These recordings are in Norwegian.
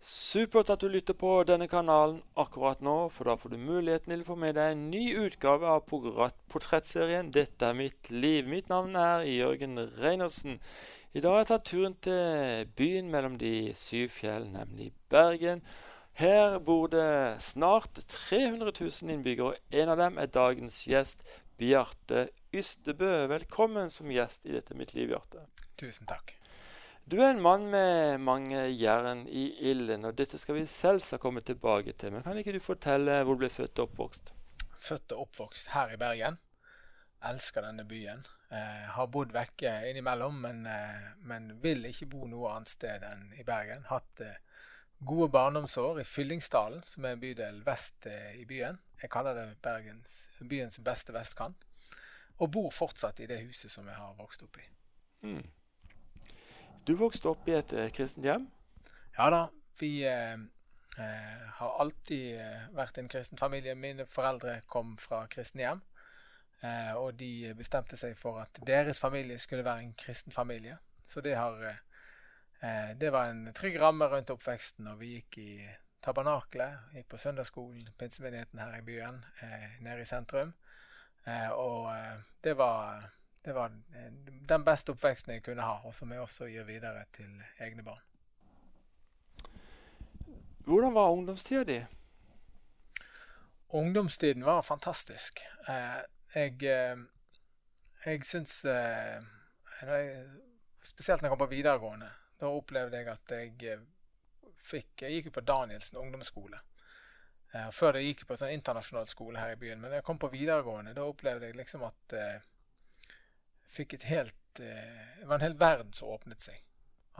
Supert at du lytter på denne kanalen akkurat nå, for da får du muligheten til å få med deg en ny utgave av portrettserien 'Dette er mitt liv'. Mitt navn er Jørgen Reinersen. I dag har jeg tatt turen til byen mellom de syv fjell, nemlig Bergen. Her bor det snart 300 000 innbyggere, og en av dem er dagens gjest, Bjarte Ystebø. Velkommen som gjest i Dette er mitt liv, Bjarte. Tusen takk. Du er en mann med mange jern i ilden, og dette skal vi selvsagt komme tilbake til. Men kan ikke du fortelle hvor du ble født og oppvokst? Født og oppvokst her i Bergen. Elsker denne byen. Eh, har bodd vekke innimellom, men, eh, men, vil ikke bo noe annet sted enn i Bergen. Hatt eh, gode barndomsår i Fyllingsdalen, som er en bydel vest eh, i byen. Jeg kaller det Bergens, byens beste vestkant. Og bor fortsatt i det huset som jeg har vokst opp i. Mm. Du vokste opp i et eh, kristent hjem? Ja da. Vi eh, eh, har alltid eh, vært en kristen familie. Mine foreldre kom fra kristne hjem. Eh, og de bestemte seg for at deres familie skulle være en kristen familie. Så det, har, eh, det var en trygg ramme rundt oppveksten. Og vi gikk i tabernaklet, gikk på søndagsskolen, pinsemenigheten her i byen, nede i sentrum. og det var det var eh, den beste oppveksten jeg kunne ha, og som jeg også gir videre til egne barn. Hvordan var ungdomstida di? Ungdomstiden var fantastisk. Eh, jeg eh, jeg syns Spesielt når jeg kom på videregående. Da opplevde jeg at jeg fikk Jeg gikk jo på Danielsen ungdomsskole. Før det gikk på en sånn internasjonal skole her i byen. Men når jeg kom på videregående, da opplevde jeg liksom at fikk et helt eh, Det var en hel verden som åpnet seg.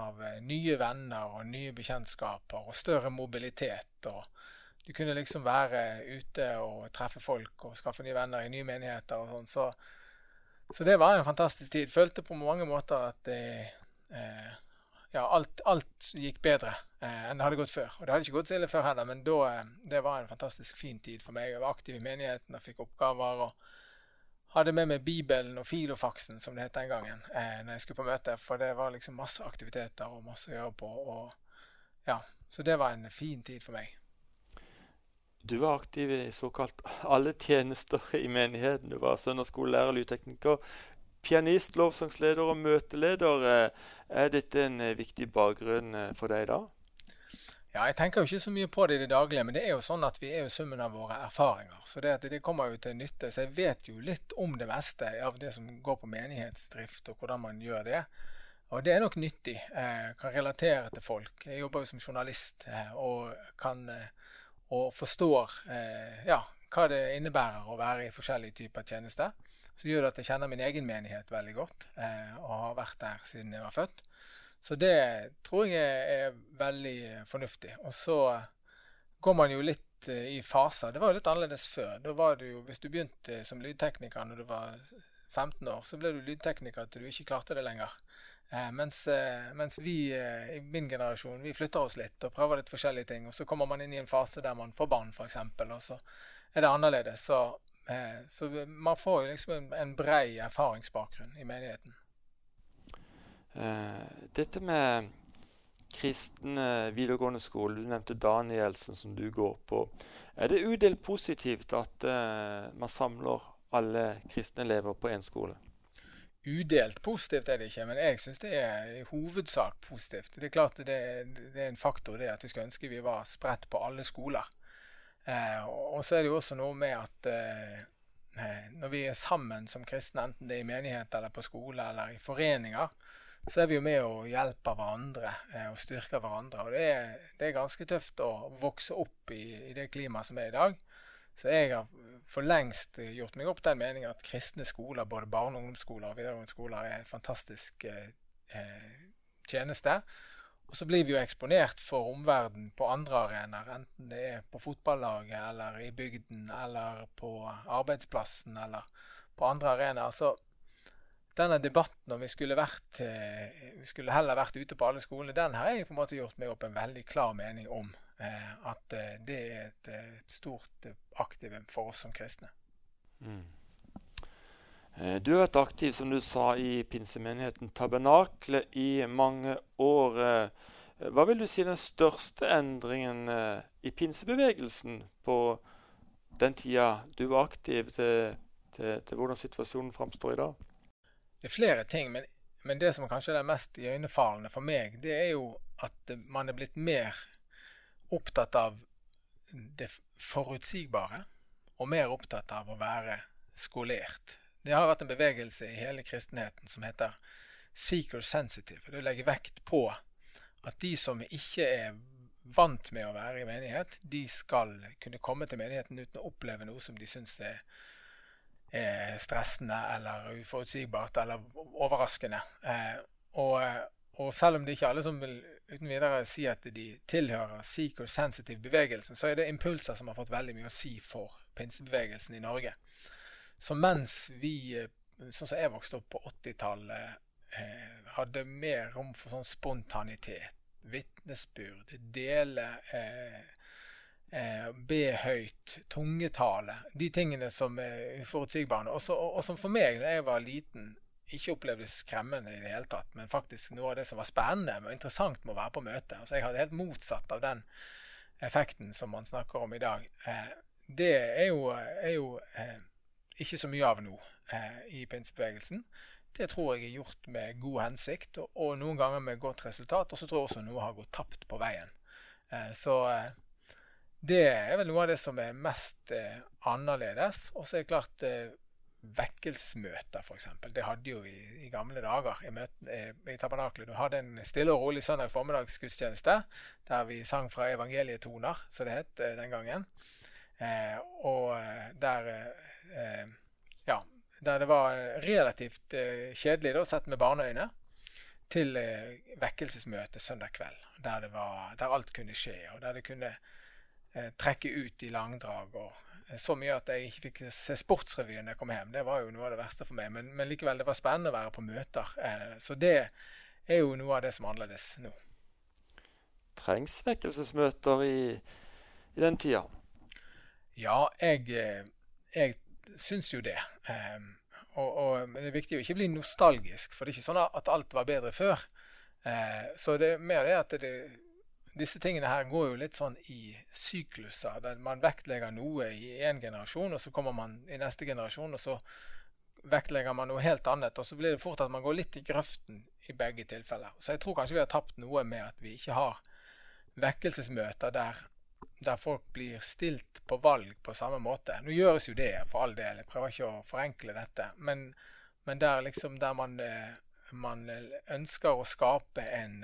Av eh, nye venner og nye bekjentskaper og større mobilitet. og Du kunne liksom være ute og treffe folk og skaffe nye venner i nye menigheter og sånn. Så, så, det var en fantastisk tid. Følte på mange måter at det, eh, ja, alt, alt, gikk bedre eh, enn det hadde gått før. Og det hadde ikke gått så ille før heller, men da, eh, det var en fantastisk fin tid for meg. Jeg var aktiv i menigheten og fikk oppgaver. og hadde med meg Bibelen og filofaksen, som det het den gangen, eh, når jeg skulle på møte. For det var liksom masse aktiviteter og masse å gjøre på. Og, ja, så det var en fin tid for meg. Du var aktiv i såkalt alle tjenester i menigheten. Du var søndagsskolelærer, lydtekniker, pianist, lovsangsleder og møteleder. Eh, er dette en eh, viktig bakgrunn eh, for deg da? Ja, Jeg tenker jo ikke så mye på det i det daglige, men det er jo sånn at vi er jo summen av våre erfaringer. Så det, det kommer jo til nytte. Så jeg vet jo litt om det meste av det som går på menighetsdrift, og hvordan man gjør det. Og det er nok nyttig. Jeg kan relatere til folk. Jeg jobber jo som journalist eh, og kan eh, og forstår eh, ja, hva det innebærer å være i forskjellige typer tjenester. Så gjør det at jeg kjenner min egen menighet veldig godt, og har vært der siden jeg var født. Så det tror jeg er veldig fornuftig. Og så går man jo litt eh, i faser. Det var jo litt annerledes før. Da var det jo, Hvis du begynte som lydtekniker når du var 15 år, så ble du lydtekniker til du ikke klarte det lenger. Eh, mens, eh, mens, vi eh, i min generasjon vi flytter oss litt og prøver litt forskjellige ting. Og så kommer man inn i en fase der man får barn, f.eks., og så er det annerledes. Så, eh, så man får liksom en, en brei erfaringsbakgrunn i menigheten. Eh, dette med kristen videregående skole, du nevnte Danielsen som du går på. Er det udelt positivt at uh, man samler alle kristne elever på én skole? Udelt positivt er det ikke, men jeg syns det er i hovedsak positivt. Det er klart det, det, er en faktor det at vi skulle ønske vi var spredt på alle skoler. Eh, og så er det jo også noe med at eh, når vi er sammen som kristne, enten det er i menighet eller på skole eller i foreninger, så er vi jo med og hjelper hverandre eh, og styrker hverandre. Og det er, det er ganske tøft å vokse opp i, i, det klimaet som er i dag. Så jeg har for lengst gjort meg opp den mening at kristne skoler, både barne- og ungdomsskoler og videregående skoler, er en fantastisk eh, eh, tjeneste. Og så blir vi jo eksponert for omverdenen på andre arenaer, enten det er på fotballaget eller i bygden eller på arbeidsplassen eller på andre arenaer. Så denne debatten om vi skulle, vært, eh, vi skulle heller vært ute på alle skolene, den har jeg på en måte gjort meg opp en veldig klar mening om. Eh, at eh, det er et, et stort aktivum for oss som kristne. Mm. Du har vært aktiv som du sa, i pinsemenigheten Tabernakle i mange år. Hva vil du si den største endringen i pinsebevegelsen på den tida du var aktiv, til, til, til hvordan situasjonen framstår i dag? Det er flere ting, men, men det som kanskje er det mest iøynefallende for meg, det er jo at man er blitt mer opptatt av det forutsigbare og mer opptatt av å være skolert. Det har vært en bevegelse i hele kristenheten som heter seeker sensitive. Det legger vekt på at de som ikke er vant med å være i menighet, de skal kunne komme til menigheten uten å oppleve noe som de syns er, er, stressende eller uforutsigbart eller overraskende. Eh, og, og, selv om det ikke er alle som vil uten videre si at de tilhører seeker sensitive-bevegelsen, så er det impulser som har fått veldig mye å si for pinsebevegelsen i Norge. Så mens vi, eh, sånn som jeg vokste opp på 80-tallet, eh, hadde mer rom for sånn spontanitet, vitnesbyrd, dele eh, eh, be høyt, tungetale. De tingene som er uforutsigbare. Og, og, som for meg, da jeg var liten, ikke opplevdes skremmende i det hele tatt, men faktisk noe av det som var spennende og interessant med å være på møte. Altså jeg hadde helt motsatt av den effekten som man snakker om i dag. Eh, det er jo, er jo eh, ikke så mye av nå eh, i pinsebevegelsen. Det tror jeg er gjort med god hensikt, og, og noen ganger med godt resultat. Og så tror jeg også noe har gått tapt på veien. Eh, så eh, det er vel noe av det som er mest eh, annerledes. Og så er det klart vekkelsesmøter, f.eks. Det hadde jo i, i gamle dager i, møten, i, Tabernaklet. Du hadde en stille og rolig søndag formiddagsgudstjeneste der vi sang fra evangelietoner, som det het eh, den gangen. Eh, og eh, der eh, Ja, der det var relativt eh, kjedelig da, sett med barneøyne, til eh, vekkelsesmøte søndag kveld. Der, var, der, alt kunne skje, og der det kunne trekke ut i langdrag og så mye at jeg ikke fikk se Sportsrevyen da jeg kom hjem. Det var jo noe av det verste for meg. Men, men, likevel, det var spennende å være på møter. Eh, så det er jo noe av det som er annerledes nå. Trengs vekkelsesmøter i, i den tida? Ja, jeg, eh, jeg syns jo det. Eh, og, og, men det er viktig å ikke bli nostalgisk, for det er ikke sånn at alt var bedre før. Eh, så det er mer det at det disse tingene her går jo litt sånn i sykluser. der Man vektlegger noe i én generasjon, og så kommer man i neste generasjon, og så vektlegger man noe helt annet. Og så blir det fort at man går litt i grøften i begge tilfeller. Så jeg tror kanskje vi har tapt noe med at vi ikke har vekkelsesmøter der, der folk blir stilt på valg på samme måte. Nå gjøres jo det, for all del. Jeg prøver ikke å forenkle dette. Men, men der, liksom, der man, eh, man ønsker å skape en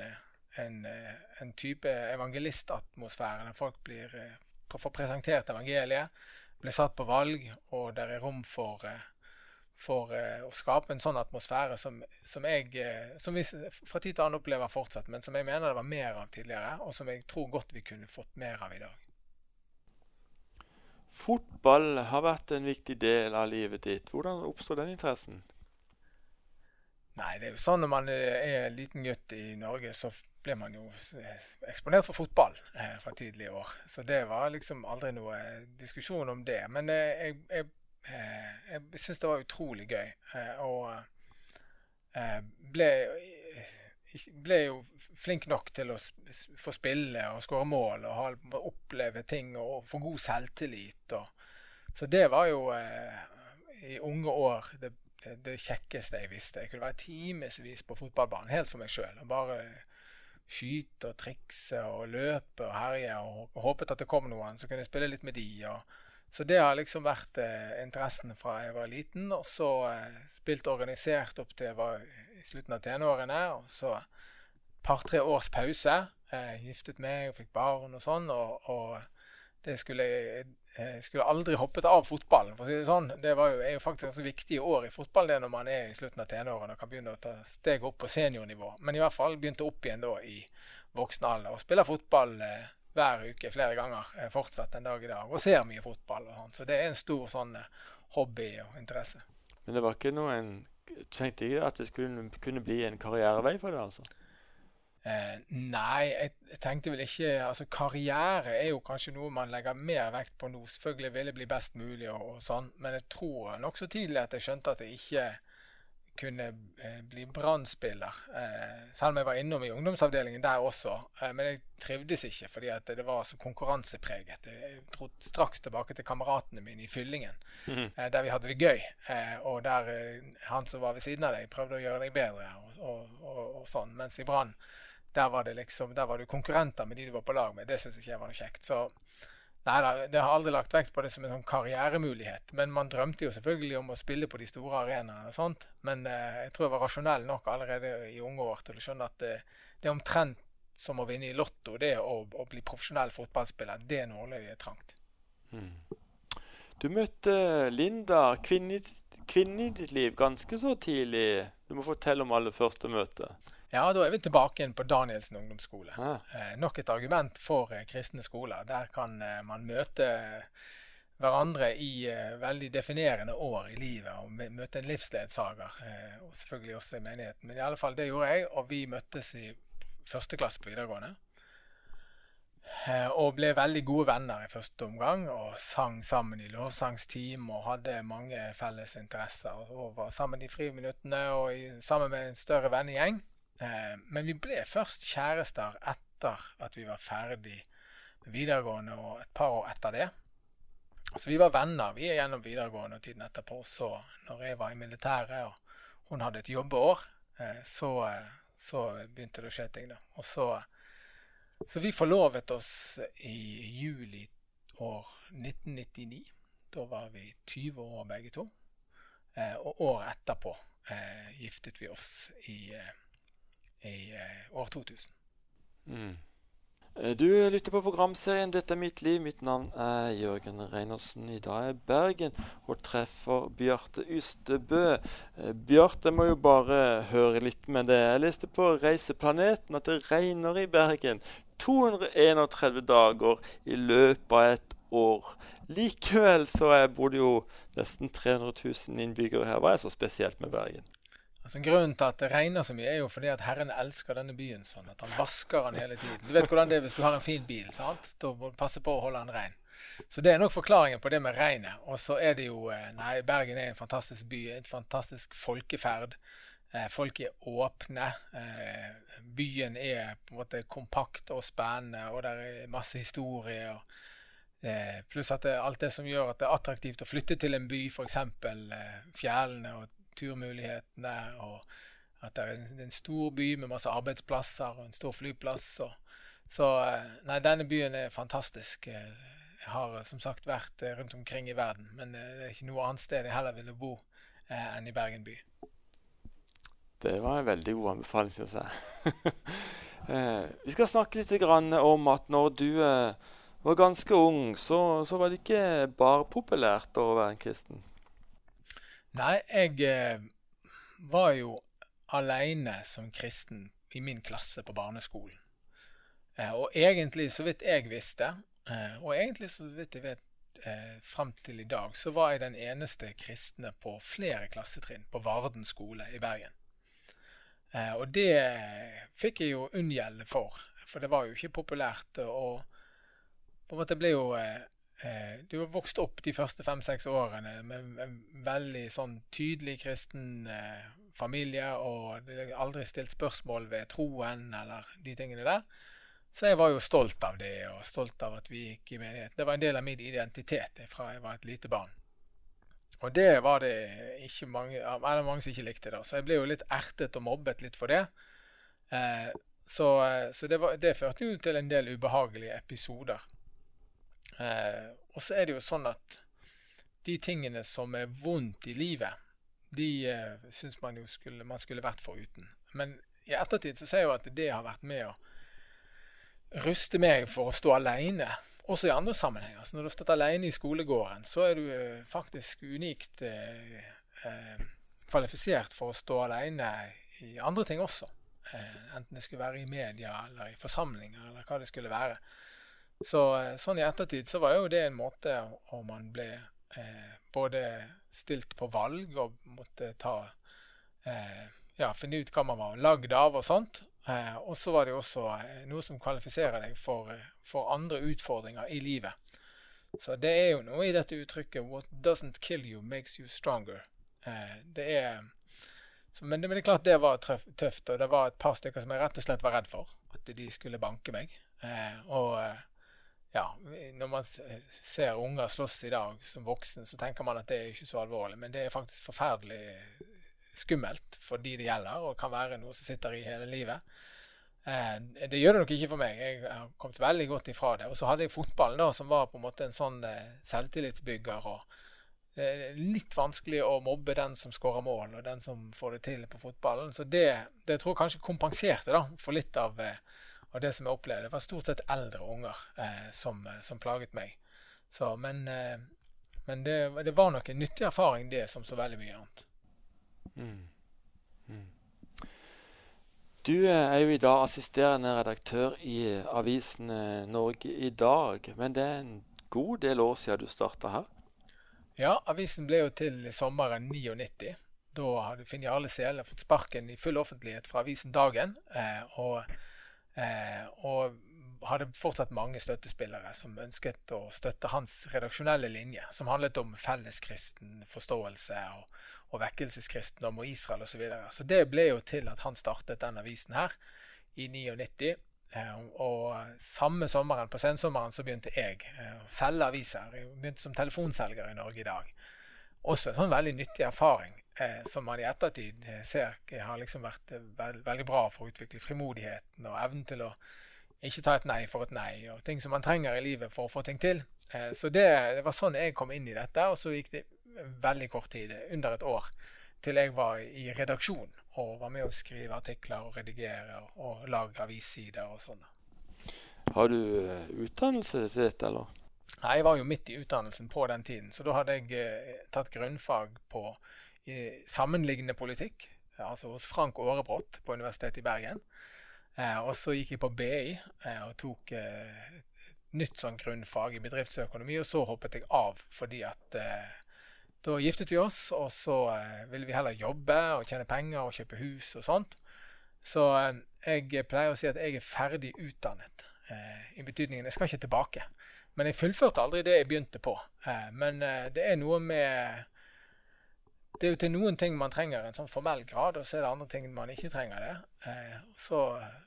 en, eh, en type evangelistatmosfære der folk blir eh, får presentert evangeliet, blir satt på valg, og der er rom for, eh, for å skape en sånn atmosfære som, som, jeg, som vi fra tid til annen opplever fortsatt, men som jeg mener det var mer av tidligere, og som jeg tror godt vi kunne fått mer av i dag. Fotball har vært en viktig del av livet ditt. Hvordan oppstod den interessen? Nei, det er jo sånn når man er liten gutt i Norge, så ble man jo eh, eksponert for fotball eh, fra tidlige år. Så det var liksom aldri noe diskusjon om det. Men eh, jeg, jeg, eh, jeg syns det var utrolig gøy. Eh, og eh, ble, ble, jo flink nok til å få spille og skåre mål og oppleve ting og få god selvtillit. Og, så det var jo i unge år det, det, kjekkeste jeg visste. Jeg kunne være timevis på fotballbanen helt for meg sjøl. Bare skyte og trikse og løpe og herje og, håpet at det kom noen så kunne jeg spille litt med de. Og, så det har liksom vært eh, interessen fra jeg var liten. Og så eh, spilt organisert opp til jeg var i slutten av tenårene. Og så par-tre års pause. Eh, giftet meg og fikk barn og sånn. Og, og det skulle jeg jeg skulle aldri hoppet av fotballen. for å si Det sånn. Det jo, er jo faktisk ganske viktige år i fotball det når man er i slutten av tenårene og kan begynne å ta steg opp på seniornivå. Men i hvert fall begynte opp igjen da i voksen alder og spiller fotball eh, hver uke flere ganger eh, fortsatt en dag i dag. Og ser mye fotball. og sånn. Så det er en stor sånn eh, hobby og interesse. Men det var ikke noe en tenkte ikke at det skulle kunne bli en karrierevei for deg, altså? Eh, nei, jeg, jeg, tenkte vel ikke altså Karriere er jo kanskje noe man legger mer vekt på nå. Selvfølgelig ville bli best mulig og, og sånn, men jeg tror nokså tidlig at jeg skjønte at jeg ikke kunne eh, bli brannspiller. Eh, selv om jeg var innom i ungdomsavdelingen der også. Eh, men jeg trivdes ikke fordi at det var så konkurransepreget. Jeg dro straks tilbake til kameratene mine i Fyllingen, mm. der vi hadde det gøy. Og der han som var ved siden av deg, prøvde å gjøre deg bedre og, og, og sånn. Mens i Brann, der var det liksom, der var du konkurrenter med de du var på lag med. Det syns ikke jeg var noe kjekt. Så Nei da, det har aldri lagt vekt på det som en sånn karrieremulighet. Men man drømte jo selvfølgelig om å spille på de store arenaene og sånt. Men eh, jeg tror jeg var rasjonell nok allerede i unge år til å skjønne at det, det er omtrent som å vinne i Lotto, det å, å bli profesjonell fotballspiller. Det nåløyet er trangt. Mm. Du møtte Linda, kvinnen i ditt liv, ganske så tidlig. Du må fortelle om aller første møte. Ja, da er vi tilbake igjen på Danielsen ungdomsskole. Eh, nok et argument for eh, kristne skoler. Der kan eh, man møte hverandre i eh, veldig definerende år i livet og møte en livsledsager. Eh, og selvfølgelig også i menigheten. Men i alle fall, det gjorde jeg, og vi møttes i første klasse på videregående. Eh, og ble veldig gode venner i første omgang og sang sammen i lovsangsteam og hadde mange felles interesser. Og var sammen i friminuttene og i, sammen med en større vennegjeng. Eh, men vi ble først kjærester etter at vi var ferdig med videregående og et par år etter det. Så vi var venner vi er gjennom videregående og tiden etterpå. Så når jeg var i militæret og hun hadde et jobbeår, eh, så, så begynte det å skje ting. da. Og så, så vi forlovet oss i juli år 1999. Da var vi 20 år begge to. Eh, og året etterpå giftet vi oss i i eh, år 2000. Mm. Eh, du lytter på programserien 'Dette er mitt liv'. Mitt navn er Jørgen Reinersen. I dag er Bergen og treffer Bjarte Ystebø. Eh, Bjarte må jo bare høre litt med det. Jeg leste på Reiseplaneten at det regner i Bergen 231 dager i løpet av et år. Likevel så bor det jo nesten 300 000 innbyggere her. Hva er så spesielt med Bergen? Altså Grunnen til at det regner så mye, er jo fordi at Herren elsker denne byen sånn at han vasker den hele tiden. Du vet hvordan det er hvis du har en fin bil. sant? Da må du passe på å holde den rein. Så det er nok forklaringen på det med regnet. Og så er det jo eh, Nei, Bergen er en fantastisk by. En fantastisk folkeferd. Eh, folk er åpne. Eh, byen er på en måte kompakt og spennende, og det er masse historie. Pluss at det, alt det som gjør at det er attraktivt å flytte til en by, f.eks. Fjellene og turmulighetene, og at det er en, en, stor by med masse arbeidsplasser og en stor flyplass. Og, så eh, nei, denne byen er fantastisk. Eh, jeg har som sagt vært eh, rundt omkring i verden, men det er ikke noe annet sted jeg heller ville bo eh, enn i Bergen by. Det var en veldig god anbefaling, syns jeg. eh, vi skal snakke litt om at når du eh, var ganske ung, så, så var det ikke bare populært å være en kristen. Nei, jeg eh, var jo aleine som kristen i min klasse på barneskolen. Eh, og egentlig, så vidt jeg visste, eh, og egentlig så vidt jeg vet fram til i dag, så var jeg den eneste kristne på flere klassetrinn på Varden skole i Bergen. Og det fikk jeg jo unngjelde for, for det var jo ikke populært. Og på en måte ble jo du har vokst opp de første fem-seks årene med en veldig sånn tydelig kristen eh, familie, og det er aldri stilt spørsmål ved troen eller de tingene der. Så jeg var jo stolt av det, og stolt av at vi gikk i menighet. Det var en del av min identitet fra jeg var et lite barn. Og det var det ikke mange, eller mange som ikke likte. da, Så jeg ble jo litt ertet og mobbet litt for det. Eh, så, så det, var, det førte jo til en del ubehagelige episoder. Eh, og så er det jo sånn at de tingene som er vondt i livet, de eh, syns man jo skulle, man skulle vært foruten. Men i ettertid så ser jeg jo at det har vært med å ruste meg for å stå aleine, også i andre sammenhenger. Så når du har stått aleine i skolegården, så er du eh, faktisk unikt eh, eh, kvalifisert for å stå aleine i andre ting også. Eh, enten det skulle være i media eller i forsamlinger eller hva det skulle være. Så eh, sånn i ettertid så var jo det en måte hvor man ble eh, både stilt på valg og måtte ta eh, Ja, finne ut hva man var lagd av og sånt. Eh, og så var det også eh, noe som kvalifiserer deg for, eh, for, andre utfordringer i livet. Så det er jo noe i dette uttrykket 'What doesn't kill you makes you stronger'. det er Så, men, det, men, det, er klart det var tøft, og det var et par stykker som jeg rett og slett var redd for. At de skulle banke meg. Eh, og ja, når man ser unger slåss i dag som voksen, så tenker man at det er ikke så alvorlig. Men det er faktisk forferdelig skummelt for de det gjelder, og kan være noe som sitter i hele livet. Eh, det gjør det nok ikke for meg. Jeg har kommet veldig godt ifra det. Og så hadde jeg fotballen, da, som var på en måte en sånn eh, selvtillitsbygger. og er litt vanskelig å mobbe den som skårer mål, og den som får det til på fotballen. Så det, det tror jeg kanskje kompenserte da, for litt av, eh, av, det som jeg opplevde. Var stort sett eldre unger eh, som, som, plaget meg. Så, men, eh, men det, det, var nok en nyttig erfaring, det, som så veldig mye annet. Mm. Mm. Du er jo i dag assisterende redaktør i avisen Norge i dag. Men det er en god del år siden du starta her? Ja, avisen ble jo til sommeren 99. Da hadde Finn Jarle Sele fått sparken i full offentlighet fra avisen Dagen. Eh, og, eh, og, hadde fortsatt mange støttespillere som ønsket å støtte hans redaksjonelle linje, som handlet om felleskristen forståelse og, og vekkelseskristendom og Israel osv. Så, videre. så det ble jo til at han startet den avisen her i 99. Eh, og samme sommeren, på sensommeren, så begynte jeg eh, å selge aviser. Jeg begynte som telefonselger i Norge i dag. Også en sånn veldig nyttig erfaring eh, som man i ettertid ser har liksom vært veld, veldig bra for å utvikle frimodigheten og evnen til å ikke ta et nei for et nei, og ting som man trenger i livet for å få ting til. Eh, så det, det, var sånn jeg kom inn i dette, og så gikk det veldig kort tid, under et år, til jeg var i redaksjon og var med å skrive artikler og redigere og, og lage avissider og sånn. Har du utdannelse til dette, eller? Nei, jeg var jo midt i utdannelsen på den tiden, så da hadde jeg eh, tatt grunnfag på sammenliggende politikk, altså hos Frank Aarebrot på Universitetet i Bergen. og så gikk jeg på BI og tok nytt sånn grunnfag i bedriftsøkonomi, og så hoppet jeg av fordi at da giftet vi oss, og så eh, ville vi heller jobbe og tjene penger og kjøpe hus og sånt. Så eh, jeg pleier å si at jeg er ferdig utdannet. Eh, I betydningen jeg skal ikke tilbake. Men jeg fullførte aldri det jeg begynte på. Eh, men eh, det er noe med Det er jo til noen ting man trenger en sånn formell grad, og så er det andre ting man ikke trenger det. Eh, så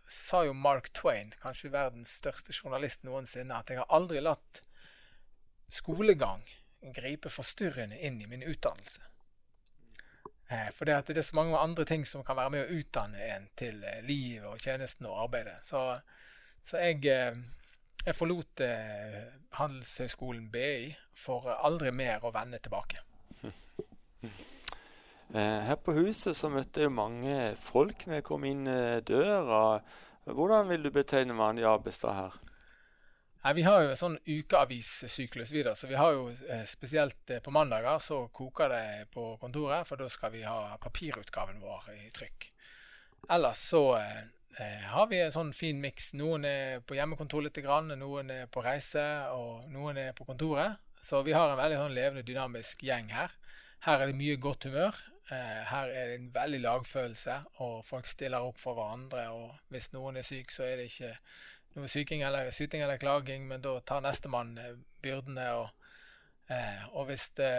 sa jo Mark Twain, kanskje verdens største journalist noensinne, at jeg har aldri latt skolegang gripe forstyrrende inn i min utdannelse. Eh, for det, det, er så mange andre ting som kan være med å utdanne en til eh, livet og tjenesten og arbeidet. Så, så jeg, eh, jeg, forlot Handelshøyskolen BI for aldri mer å vende tilbake. Her på huset så møtte jeg mange folk når jeg kom inn døra. Hvordan vil du betegne vanlig arbeidsdag her? Nei, Vi har jo en sånn ukeavissyklus videre, så vi har jo eh, spesielt eh, på mandager så koker det på kontoret, for da skal vi ha papirutgaven vår i trykk. Ellers så eh, eh har vi en sånn fin miks. Noen er på hjemmekontor litt, noen er på reise, og noen er på kontoret. Så vi har en veldig sånn levende, dynamisk gjeng her. Her er det mye godt humør. Eh, her er det en veldig lagfølelse, og folk stiller opp for hverandre. Og hvis noen er syk, så er det ikke noe syking eller, syting eller klaging, men da tar nestemann eh, byrdene. Og, eh, og hvis, det,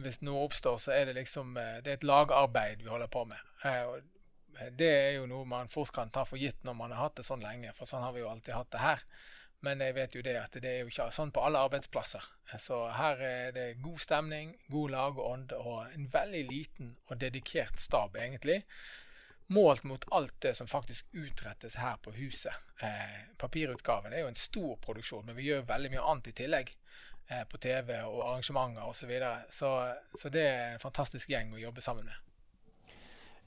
hvis, noe oppstår, så er det liksom Det er et lagarbeid vi holder på med. Det er jo noe man fort kan ta for gitt når man har hatt det sånn lenge, for sånn har vi jo alltid hatt det her. Men jeg vet jo det at det er jo ikke sånn på alle arbeidsplasser. Så her er det god stemning, god lag og ånd, og en veldig liten og dedikert stab, egentlig målt mot alt det som faktisk utrettes her på huset. Eh, papirutgaven er jo en stor produksjon, men vi gjør veldig mye annet i tillegg. Eh, på TV og arrangementer osv. Så, videre. så Så det er en fantastisk gjeng å jobbe sammen med.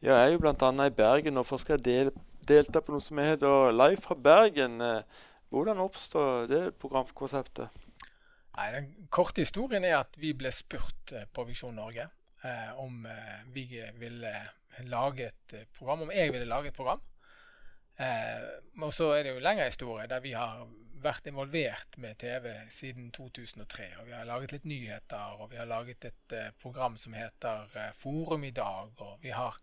Ja, jeg er jo bl.a. i Bergen og forsker del, delta på noe som heter Live fra Bergen. Eh, hvordan oppstår det programkonseptet? Nei, Den korte historien er at vi ble spurt eh, på Visjon Norge eh, om eh, vi ville lage et eh, program, om jeg ville lage et program. Eh, og så er det jo lengre historie der vi har vært involvert med TV siden 2003. og Vi har laget litt nyheter, og vi har laget et eh, program som heter Forum i dag. og vi har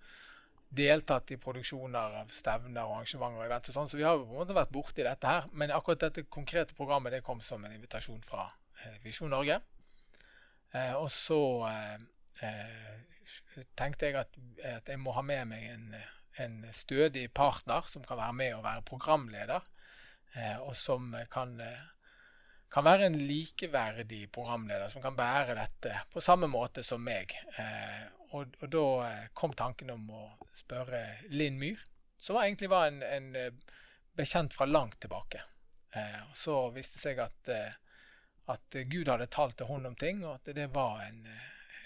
deltatt i produksjoner av stevner og arrangementer og event. og sånn, Så vi har på en måte vært borti dette her. Men akkurat dette konkrete programmet det kom som en invitasjon fra eh, Visjon Norge. Eh, og så tenkte jeg at, at, jeg må ha med meg en, en, stødig partner som kan være med og være programleder, eh, og som kan, kan, være en likeverdig programleder, som kan bære dette på samme måte som meg. Eh, og, og, da kom tanken om å spørre Linn Myhr, som egentlig var en, en bekjent fra langt tilbake. Eh, så viste det seg at, at Gud hadde talt til henne om ting, og at det var en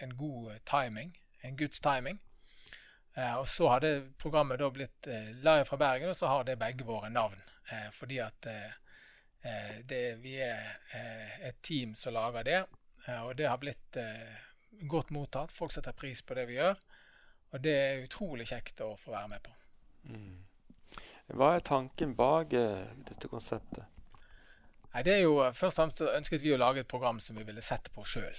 en god eh, timing, en Guds timing. Eh, og så hadde programmet da blitt eh, live fra Bergen, og så har det begge våre navn. Eh, fordi at eh, eh, det, vi er et team som lager det, og det har blitt godt mottatt. Folk setter pris på det vi gjør, og det er utrolig kjekt å få være med på. Mm. Hva er tanken bak dette konseptet? Nei, det er jo Først og fremst ønsket vi å lage et program som vi ville sett på sjøl.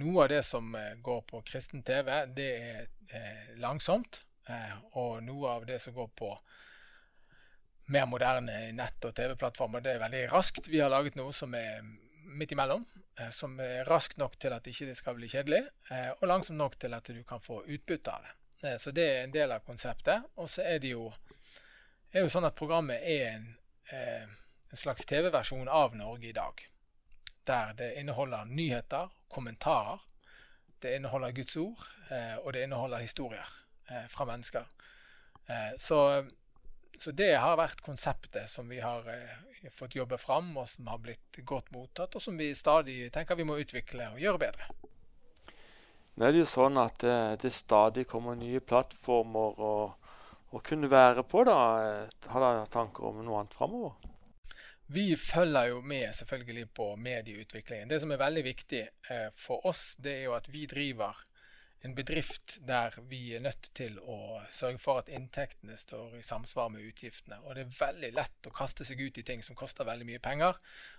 Noe av det som eh, går på kristen TV, det er eh, langsomt. Eh, og noe av det som går på mer moderne nett- og TV-plattformer, det er veldig raskt. Vi har laget noe som er midt imellom. Som er raskt nok til at ikke det ikke skal bli kjedelig, og langsomt nok til at du kan få utbytte av det. Så det er en del av konseptet. Og så er det jo, er jo sånn at programmet er en, en slags TV-versjon av Norge i dag der det inneholder nyheter, kommentarer. Det inneholder Guds ord, eh, og det inneholder historier eh, fra mennesker. Eh, så, så, det har vært konseptet som vi har eh, fått jobbe fram, og som har blitt godt mottatt, og som vi stadig tenker vi må utvikle og gjøre bedre. Nå er det jo sånn at det, eh, det stadig kommer nye plattformer å, å kunne være på. da. Har dere tanker om noe annet framover? Vi følger jo med selvfølgelig på medieutviklingen. Det som er veldig viktig eh, for oss, det er jo at vi driver en bedrift der vi er nødt til å sørge for at inntektene står i samsvar med utgiftene. Og det er veldig lett å kaste seg ut i ting som koster veldig mye penger,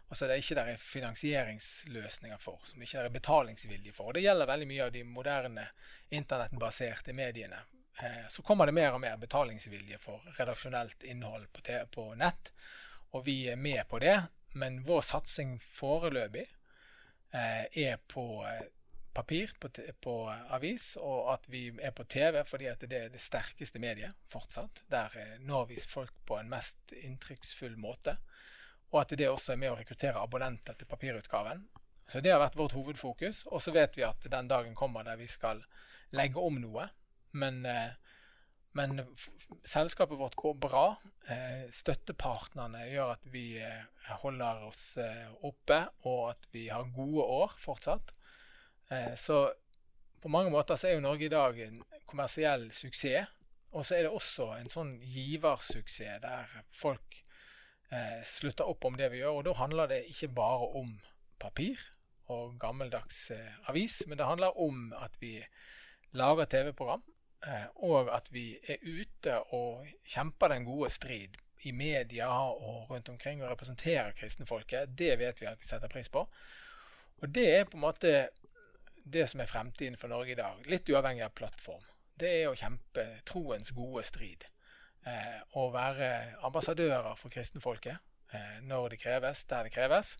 og så er det ikke der er finansieringsløsninger for, som ikke er betalingsvilje for. Og det gjelder veldig mye av de moderne internettbaserte mediene. Eh, så kommer det mer og mer betalingsvilje for redaksjonelt innhold på, på nett og vi er med på det. Men vår satsing foreløpig eh, er på eh, papir, på, på, avis, og at vi er på TV fordi at det er det sterkeste mediet fortsatt. Der eh, når vi folk på en mest inntrykksfull måte. Og at det også er med å rekruttere abonnenter til papirutgaven. Så det har vært vårt hovedfokus. Og så vet vi at den dagen kommer der vi skal legge om noe. Men eh, men selskapet vårt går bra. Eh, støttepartnerne gjør at vi holder oss oppe, og at vi har gode år fortsatt. Så på mange måter så er jo Norge i dag en kommersiell suksess. Og så er det også en sånn giversuksess der folk slutter opp om det vi gjør. Og da handler det ikke bare om papir og gammeldags avis, men det handler om at vi lager TV-program Eh, og at vi er ute og kjemper den gode strid i media og rundt omkring og representerer kristenfolket, det vet vi at de setter pris på. Og det er på en måte det som er fremtiden for Norge i dag, litt uavhengig av plattform. Det er å kjempe troens gode strid. Eh, og være ambassadører for kristenfolket eh, når det kreves, der det kreves.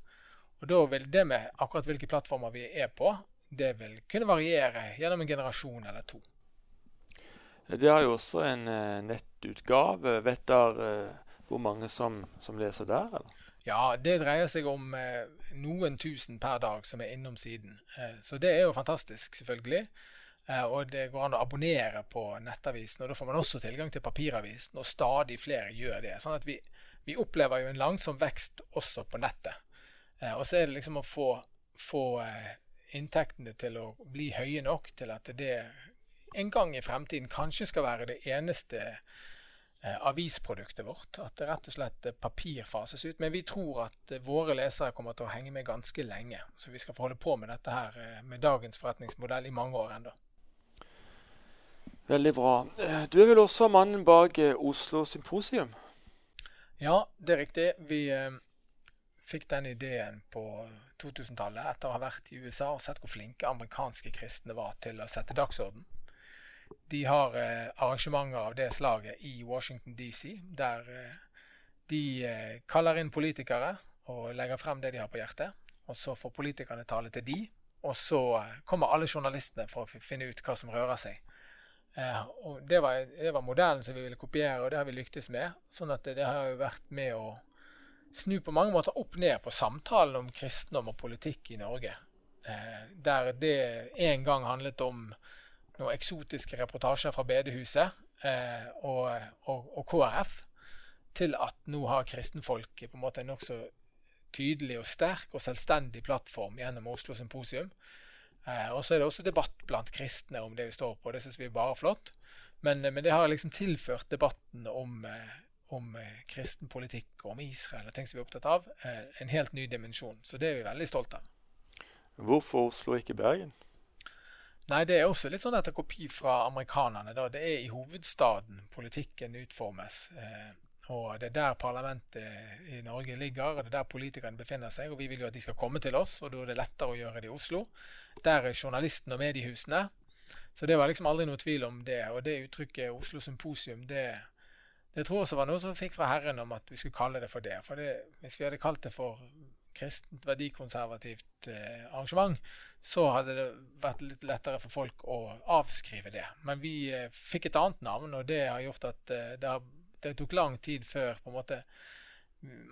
Og da vil det med akkurat hvilke plattformer vi er på, det vil kunne variere gjennom en generasjon eller to. Det har jo også en uh, nettutgave. Vet dere uh, hvor mange som, som, leser der? Eller? Ja, det dreier seg om eh, noen tusen per dag som er innom siden. så det er jo fantastisk, selvfølgelig. og det går an å abonnere på nettavisen, og da får man også tilgang til papiravisen. Og stadig flere gjør det. Sånn at vi, vi opplever jo en langsom vekst også på nettet. og så er det liksom å få, få inntektene til å bli høye nok til at det en gang i fremtiden kanskje skal være det eneste eh, avisproduktet vårt. At det rett og slett eh, papir fases ut. Men vi tror at eh, våre lesere kommer til å henge med ganske lenge. Så vi skal få holde på med dette her eh, med dagens forretningsmodell i mange år ennå. Veldig bra. Eh, du er vel også mannen bak eh, Oslo Symposium? Ja, det er riktig. Vi fikk den ideen på 2000-tallet etter å ha vært i USA og sett hvor flinke amerikanske kristne var til å sette dagsorden. De har eh, arrangementer av det slaget i Washington DC, der eh, de eh, kaller inn politikere og legger frem det de har på hjertet. Og så får politikerne tale til de, og så kommer alle journalistene for å finne ut hva som rører seg. Og det var, det var, modellen som vi ville kopiere, og det har vi lyktes med. sånn at det, det har jo vært med å snu på mange måter opp ned på samtalen om kristendom og politikk i Norge. Der det en gang handlet om noen eksotiske reportasjer fra bedehuset eh, og, og, og, KrF, til at nå har kristenfolket på en måte en nokså tydelig og sterk og selvstendig plattform gjennom Oslo Symposium. Eh, og så er det også debatt blant kristne om det vi står på. Det syns vi er bare flott. Men, men, det har liksom tilført debatten om, eh, om eh, kristen politikk og om Israel og ting som vi er opptatt av, eh, en helt ny dimensjon. Så det er vi veldig stolte av. Hvorfor Oslo, ikke Bergen? Nei, Det er også litt sånn etter kopi fra amerikanerne. Da. Det er i hovedstaden politikken utformes. Eh, og Det er der parlamentet i Norge ligger, og det er der politikerne befinner seg. og Vi vil jo at de skal komme til oss, og da er det lettere å gjøre det i Oslo. Der er journalistene og mediehusene. Så det var liksom aldri noe tvil om det. Og det uttrykket Oslo Symposium, det, det tror jeg også var noe som fikk fra Herren om at vi skulle kalle det for det. For det, hvis vi hadde kalt det for kristent verdikonservativt eh, arrangement, så hadde det vært litt lettere for folk å avskrive det. Men vi eh, fikk et annet navn, og det har gjort at eh, det har det tok lang tid før på en måte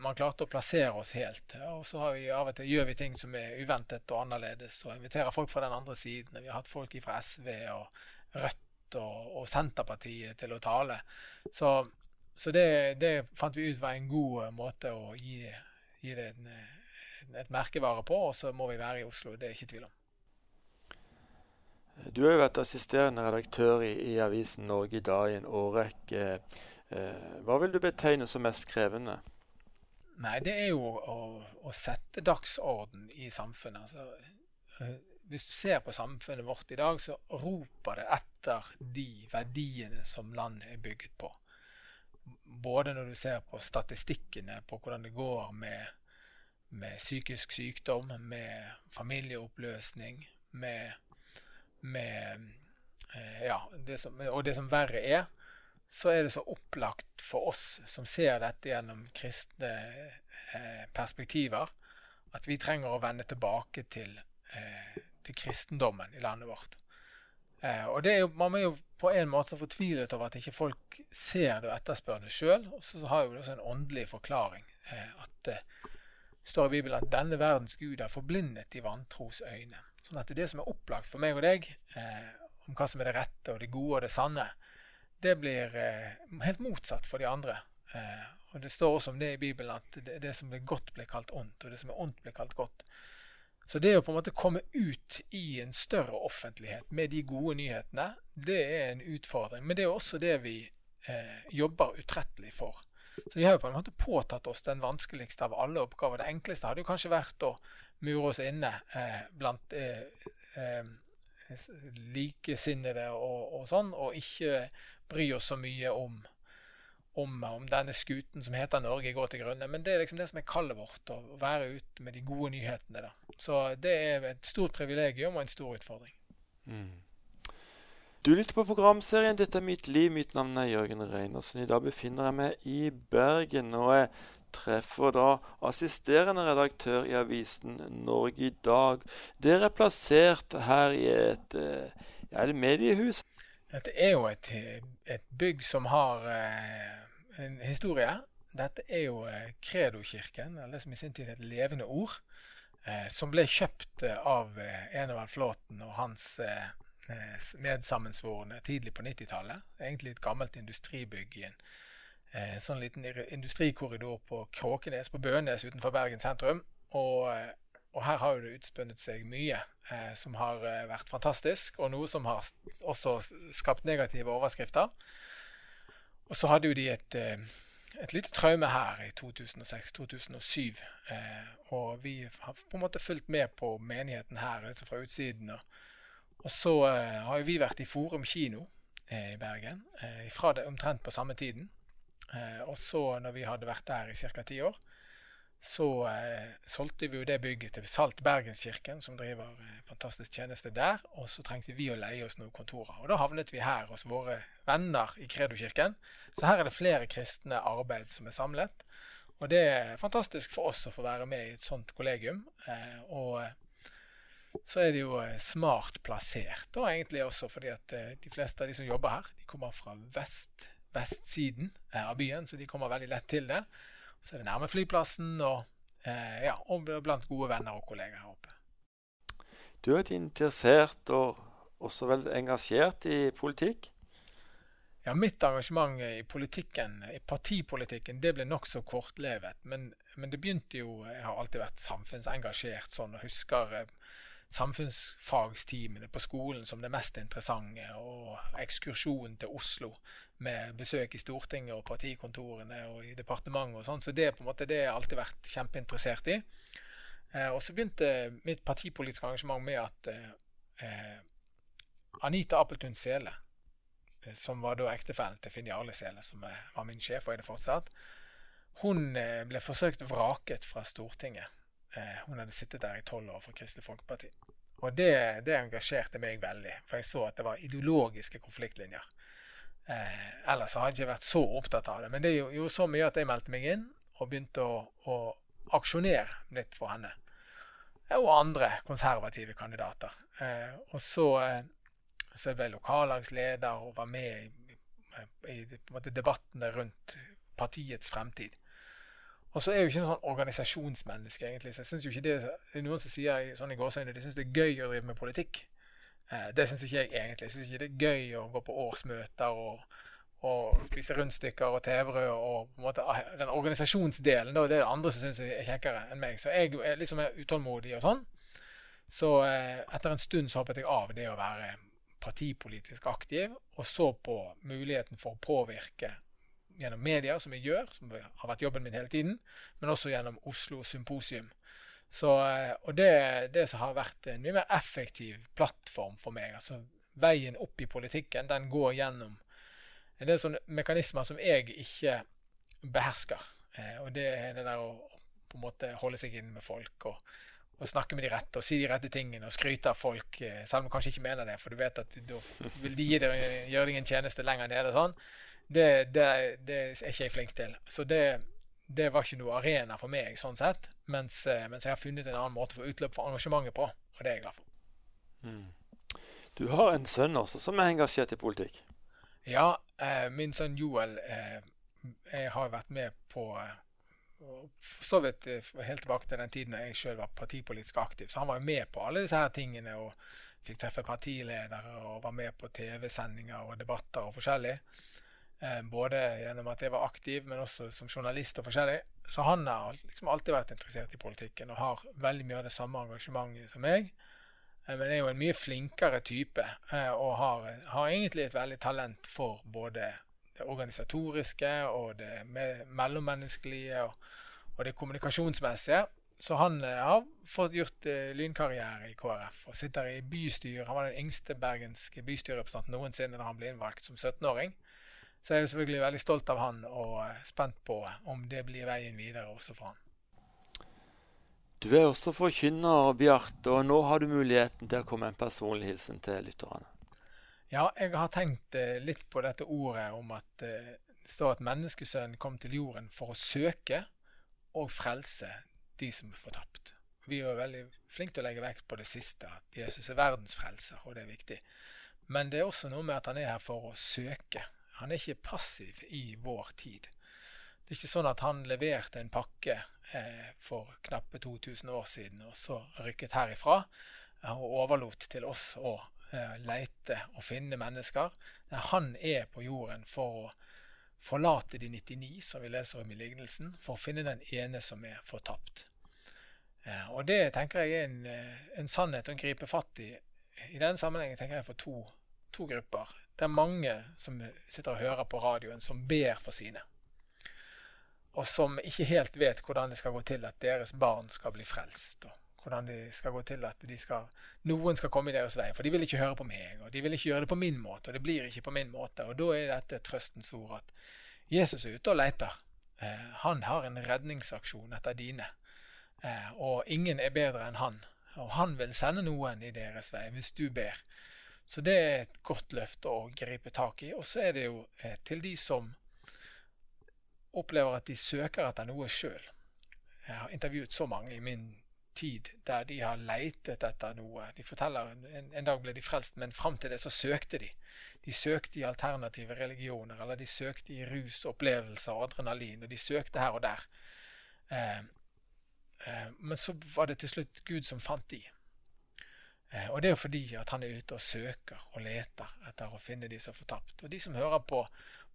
man klarte å plassere oss helt. Og så har vi av og til gjør vi ting som er uventet og annerledes, og inviterer folk fra den andre siden. Vi har hatt folk fra SV og Rødt og, og Senterpartiet til å tale. Så, så det, det, fant vi ut var en god måte å gi, gi det en, et merkevare på, og så må vi være i Oslo. Det er ikke tvil om. Du har jo vært assisterende redaktør i, i avisen Norge i dag i en årrekke. Eh, hva vil du betegne som mest krevende? Nei, det er jo å, å sette dagsorden i samfunnet. Altså, eh, hvis du ser på samfunnet vårt i dag, så roper det etter de verdiene som landet er bygget på. Både når du ser på statistikkene på hvordan det går med, med psykisk sykdom, med familieoppløsning, med, med eh, ja, det som, og det som verre er, så er det så opplagt for oss som ser dette gjennom kristne eh, perspektiver, at vi trenger å vende tilbake til, eh, til kristendommen i landet vårt. Eh, og det er jo, Man er jo på en måte fortvilet over at ikke folk ser det og etterspør det sjøl. Og så har vi også en åndelig forklaring. Eh, at det står i Bibelen at denne verdens Gud er forblindet i vantros øyne. Sånn at det som er opplagt for meg og deg eh, om hva som er det rette og det gode og det sanne, det blir eh, helt motsatt for de andre. Eh, og Det står også om det i Bibelen at det, det, som blir godt, blir kalt ondt, og det som er ondt, blir kalt godt. Så det å på en måte komme ut i en større offentlighet med de gode nyhetene, det er en utfordring. Men det er også det vi eh, jobber utrettelig for. Så vi har jo på en måte påtatt oss den vanskeligste av alle oppgaver. Det enkleste hadde jo kanskje vært å mure oss inne eh, blant eh, eh likesinnede og, og, sånn, og ikke bry oss så mye om, om, om denne skuten som heter Norge, går til grunne. Men det er liksom det som er kallet vårt, å være ute med de gode nyhetene. Så det er et stort privilegium og en stor utfordring. Mm. Du lytter på programserien 'Dette er mitt liv'. Mitt navn er Jørgen Reinersen. I dag befinner jeg meg i Bergen. og jeg treffer da assisterende redaktør i avisen Norge i dag. Dere er plassert her i et, eh, ja, det mediehus. Dette er jo et, et bygg som har eh, en historie. Dette er jo eh, Kredo-kirken, eller det som i sin tid het Levende Ord, eh, som ble kjøpt eh, av eh, Enevald Flåten og hans eh, medsammensvorne tidlig på 90-tallet. Egentlig et gammelt industribygg i en sånn liten industrikorridor på Kråkenes på Bønes utenfor Bergen sentrum. Og og her har jo det utspunnet seg mye eh, som har eh, vært fantastisk, og noe som har også skapt negative overskrifter. Og så hadde jo de et, eh, et lite traume her i 2006-2007. Eh, og vi har på en måte fulgt med på menigheten her liksom fra utsiden. Og, og så eh, har jo vi vært i Forum kino eh, i Bergen fra det omtrent på samme tiden. og så, når vi hadde vært der i ca. ti år, så eh, solgte vi jo det bygget til Salt Bergenskirken, som driver eh, fantastisk tjeneste der. Og så trengte vi å leie oss noen kontorer. Og da havnet vi her hos våre venner i Kredokirken. Så her er det flere kristne arbeid som er samlet. Og det er fantastisk for oss å få være med i et sånt kollegium. Eh, og så er det jo eh, smart plassert. Og egentlig også fordi at eh, de fleste av de som jobber her, de kommer fra vest, vestsiden av byen, så de kommer veldig lett til det. Så er det nærme flyplassen og, ja, og blant gode venner og kollegaer her oppe. Du er interessert og også veldig engasjert i politikk? Ja, mitt engasjement i politikken, i partipolitikken, det ble nokså kortlevet. Men, men, det begynte jo Jeg har alltid vært samfunnsengasjert sånn, og husker eh, samfunnsfagstimene på skolen som det mest interessante, og ekskursjonen til Oslo med besøk i Stortinget og partikontorene og i departementet og sånn. Så det på en måte det jeg alltid vært kjempeinteressert i. Eh, og så begynte mitt partipolitiske engasjement med at eh, eh Anita Appeltun Sele Eh, som var da ektefellen til Finn Jarle Sele, som var min sjef og er det fortsatt, hun eh, ble forsøkt vraket fra Stortinget. Eh, hun hadde sittet der i tolv år for Kristelig Folkeparti. Og det, det, engasjerte meg veldig, for jeg så at det var ideologiske konfliktlinjer. Eh, ellers hadde jeg ikke vært så opptatt av det. Men det gjorde så mye at jeg meldte meg inn og begynte å, å aksjonere litt for henne. Og andre konservative kandidater. Eh, og så eh, så jeg ble lokallagsleder og var med i, i, i debattene rundt partiets fremtid. Og så er jeg jo ikke noe sånn organisasjonsmenneske, egentlig. Så jeg synes jo ikke det, det er noen som sier sånn i gåseøyne de syns det er gøy å drive med politikk. Eh, det syns ikke jeg egentlig. Jeg syns ikke det er gøy å gå på årsmøter og, og spise rundstykker og tebrød og på en måte ah, den organisasjonsdelen. Da, det er det andre som syns er kjekkere enn meg. Så jeg er litt mer utålmodig og sånn. Så eh, etter en stund så hoppet jeg av det å være partipolitisk aktiv, og så på muligheten for å påvirke gjennom medier, som jeg gjør, som har vært jobben min hele tiden, men også gjennom Oslo Symposium. Så, eh, og det, det som har vært en mye mer effektiv plattform for meg. altså Veien opp i politikken den går gjennom en del sånne mekanismer som jeg ikke behersker. Eh, og det er det der å på en måte holde seg inne med folk og og snakke med de rette og si de rette tingene og skryte av folk, eh, selv om du kanskje ikke mener det, for du vet at da vil de gjøre deg en tjeneste lenger nede. Sånn. Det, det, det, er ikke jeg flink til. Så det, det, var ikke noe arena for meg, sånn sett. Mens, eh, mens, jeg har funnet en annen måte for utløp for engasjementet på, og det er jeg glad for. Mm. Du har en sønn også som er engasjert i politikk? Ja, eh, min sønn Joel eh, jeg har vært med på eh, for så vidt eh, helt tilbake til den tiden jeg sjøl var partipolitisk aktiv. Så han var jo med på alle disse her tingene og fikk treffe partiledere og var med på TV-sendinger og debatter og forskjellig. Eh, både gjennom at jeg var aktiv, men også som journalist og forskjellig. Så han har liksom alltid vært interessert i politikken og har veldig mye av det samme engasjementet som meg. Eh, men er jo en mye flinkere type og har, har egentlig et veldig talent for både det organisatoriske og det mellommenneskelige og, og, det kommunikasjonsmessige. Så han eh, har fått gjort eh, lynkarriere i KrF og sitter i bystyret. Han var den yngste bergenske bystyrerepresentanten noensinne da han ble innvalgt som 17-åring. Så jeg er selvfølgelig veldig stolt av han og eh, spent på om det blir veien videre også for han. Du er også forkynner, Bjart, og nå har du muligheten til å komme en personlig hilsen til lytterne. Ja, jeg har tenkt eh, litt på dette ordet om at eh, det står at menneskesønnen kom til jorden for å søke og frelse de som er fortapt. Vi er jo veldig flinke til å legge vekt på det siste, at Jesus er verdens frelser, og det er viktig. Men det er også noe med at han er her for å søke. Han er ikke passiv i vår tid. Det er ikke sånn at han leverte en pakke eh, for knappe 2000 år siden, og så rykket herifra og overlot til oss å Eh, leite og finne mennesker. Han er på jorden for å forlate de 99, som vi leser om i lignelsen, for å finne den ene som er fortapt. Eh, og det tenker jeg er en, eh, en sannhet å gripe fatt i. I denne sammenhengen tenker jeg for to, to grupper. Det er mange som sitter og hører på radioen, som ber for sine. Og som ikke helt vet hvordan det skal gå til at deres barn skal bli frelst. og hvordan det skal gå til at skal, noen skal komme i deres vei. For de vil ikke høre på meg, og de vil ikke gjøre det på min måte, og det blir ikke på min måte. Og da er dette trøstens ord at Jesus er ute og leter. Eh, han har en redningsaksjon etter dine, eh, og ingen er bedre enn han. Og han vil sende noen i deres vei hvis du ber. Så det er et godt løft å gripe tak i. Og så er det jo eh, til de som opplever at de søker etter noe sjøl. Jeg har intervjuet så mange i min tid der de har leitet etter noe. De forteller en, en dag ble de frelst, men fram til det så søkte de. De søkte i alternative religioner, eller de søkte i rus, opplevelser og adrenalin, og de søkte her og der. Eh, eh, men så var det til slutt Gud som fant de. Eh, og det er jo fordi at han er ute og søker og leter etter å finne de som er fortapt. Og de som hører på,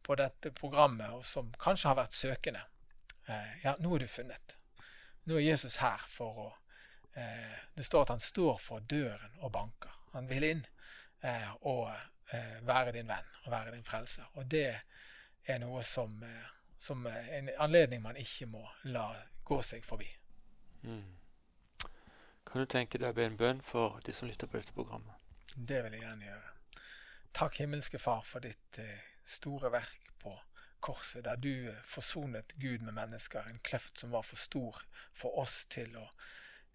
på dette programmet, og som kanskje har vært søkende, eh, ja, nå er du funnet. Nå er Jesus her for å eh, Det står at han står for døren og banker. Han vil inn og være din venn og være din frelser. Og det er noe som, som en anledning man ikke må la gå seg forbi. Mm. Kan du tenke deg å be en bønn for de som lytter på dette programmet? Det vil jeg gjerne gjøre. Takk, himmelske Far, for ditt eh, store verk på korset, der du eh, forsonet Gud med mennesker, en kløft som var for stor for oss til å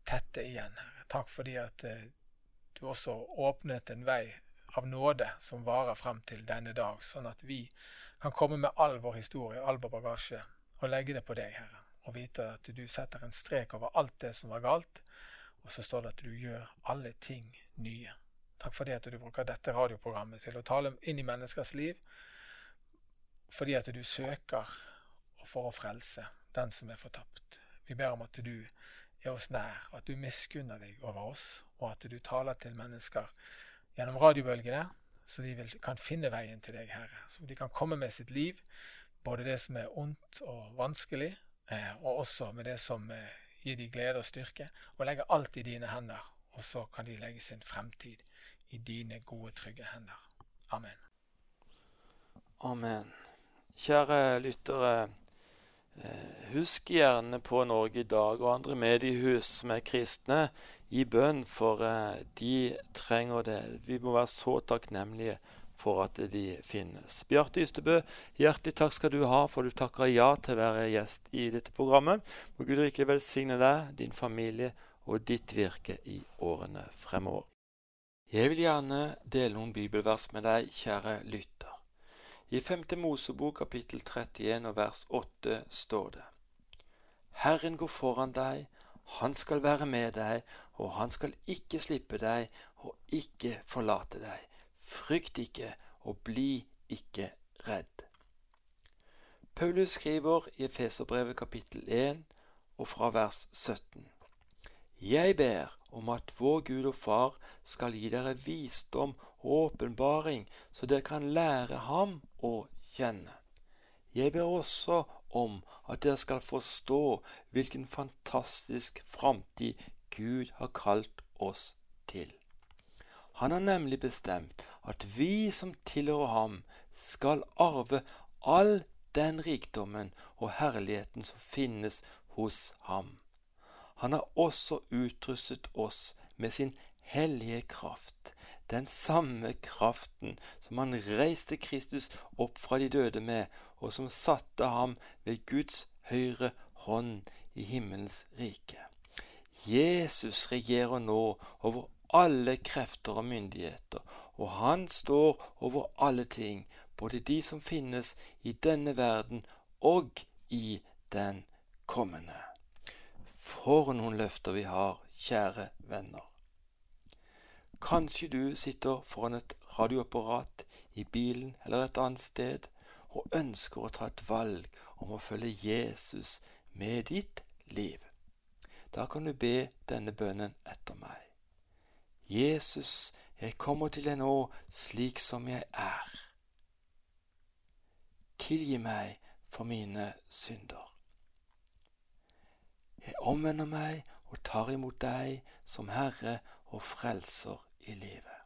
tette igjen. Takk fordi at eh, du også åpnet en vei av nåde som varer frem til denne dag, sånn at vi kan komme med all vår historie, all vår bagasje, og legge det på deg, Herre, og vite at du setter en strek over alt det som var galt, og så står det at du gjør alle ting nye. Takk for det at du bruker dette radioprogrammet til å tale inn i menneskers liv, fordi at du søker for å frelse den som er fortapt. Vi ber om at du er oss nær, at du miskunner deg over oss, og at du taler til mennesker gjennom radiobølgene, så de vil, kan finne veien til deg, Herre. Så de kan komme med sitt liv, både det som er ondt og vanskelig, eh, og også med det som eh, gir de glede og styrke, og legge alt i dine hender. Og så kan de legge sin fremtid i dine gode, trygge hender. Amen. Amen. Kjære lyttere. Eh, husk gjerne på Norge i dag og andre mediehus som er kristne, i bønn, for eh, de trenger det. Vi må være så takknemlige for at de finnes. Bjarte Ystebø, hjertelig takk skal du ha for du takker ja til å være gjest i dette programmet. Må Gud rikelig velsigne deg, din familie og ditt virke i årene fremover. Jeg vil gjerne dele noen bibelvers med deg, kjære lytter. I 5. Mosebok kapittel 31 og vers 8 står det:" Herren går foran deg, han skal være med deg, og han skal ikke slippe deg og ikke forlate deg. Frykt ikke, og bli ikke redd. Paulus skriver i Efeserbrevet kapittel 1 og fra vers 17. Jeg ber om at vår Gud og Far skal gi dere visdom og åpenbaring, så dere kan lære ham å kjenne. Jeg ber også om at dere skal forstå hvilken fantastisk framtid Gud har kalt oss til. Han har nemlig bestemt at vi som tilhører ham, skal arve all den rikdommen og herligheten som finnes hos ham. Han har også utrustet oss med sin hellige kraft, den samme kraften som han reiste Kristus opp fra de døde med, og som satte ham ved Guds høyre hånd i himmelens rike. Jesus regjerer nå over alle krefter og myndigheter, og han står over alle ting, både de som finnes i denne verden og i den kommende. For noen løfter vi har, kjære venner. Kanskje du sitter foran et radioapparat i bilen eller et annet sted og ønsker å ta et valg om å følge Jesus med ditt liv. Da kan du be denne bønnen etter meg. Jesus, jeg kommer til deg nå slik som jeg er. Tilgi meg for mine synder. Jeg omvender meg og tar imot deg som Herre og Frelser i livet.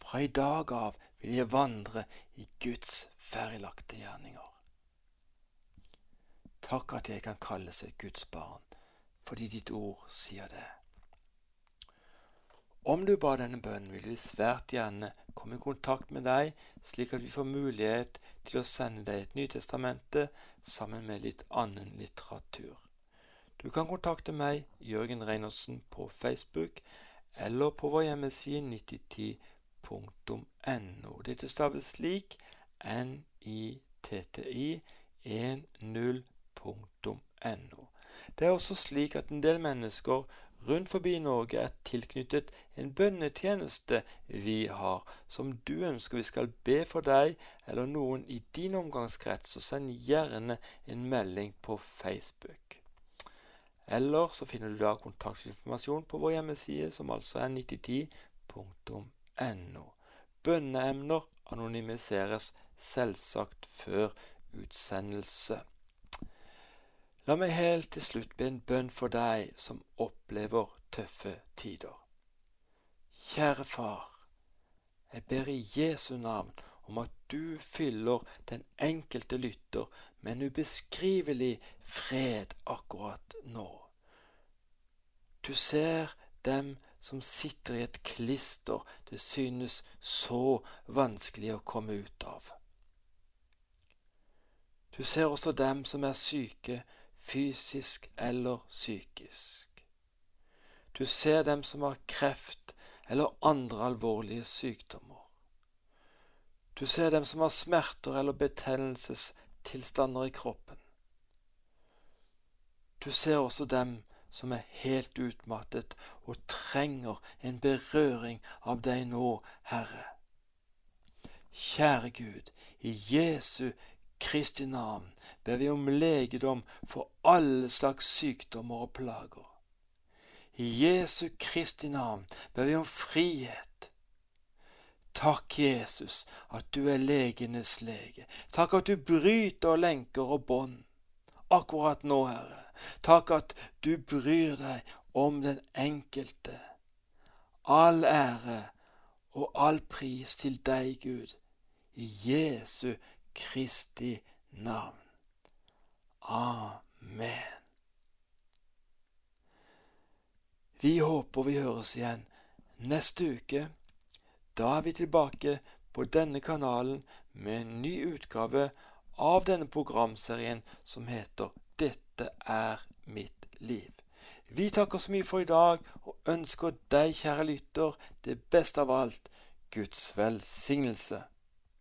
Fra i dag av vil jeg vandre i Guds ferdiglagte gjerninger. Takk at jeg kan kalles et Guds barn, fordi ditt ord sier det. Om du ba denne bønnen, vil vi svært gjerne komme i kontakt med deg, slik at vi får mulighet til å sende deg et Nytestamente sammen med litt annen litteratur. Du kan kontakte meg, Jørgen Reinersen, på Facebook eller på vår hjemmeside 9010.no. Dette staves slik nitti10.no. Det er også slik at en del mennesker rundt forbi Norge er tilknyttet en bønnetjeneste vi har, som du ønsker vi skal be for deg eller noen i din omgangskrets, så send gjerne en melding på Facebook. Eller så finner du da kontaktinformasjon på vår hjemmeside, som altså er 9010.no. Bønneemner anonymiseres selvsagt før utsendelse. La meg helt til slutt be en bønn for deg som opplever tøffe tider. Kjære Far, jeg ber i Jesu navn om at du fyller den enkelte lytter med en ubeskrivelig fred akkurat nå. Du ser dem som sitter i et klister det synes så vanskelig å komme ut av. Du ser også dem som er syke, fysisk eller psykisk. Du ser dem som har kreft eller andre alvorlige sykdommer. Du ser dem som har smerter eller betennelsestilstander i kroppen. Du ser også dem som er helt utmattet og trenger en berøring av deg nå, Herre. Kjære Gud, i Jesu Kristi navn ber vi om legedom for alle slags sykdommer og plager. I Jesu Kristi navn ber vi om frihet. Takk, Jesus, at du er legenes lege. Takk at du bryter lenker og bånd. Akkurat nå, Herre. Takk at du bryr deg om den enkelte. All ære og all pris til deg, Gud, i Jesu Kristi navn. Amen. Vi håper vi høres igjen neste uke. Da er vi tilbake på denne kanalen med en ny utgave av denne programserien som heter Dette er mitt liv. Vi takker så mye for i dag og ønsker deg, kjære lytter, det beste av alt Guds velsignelse.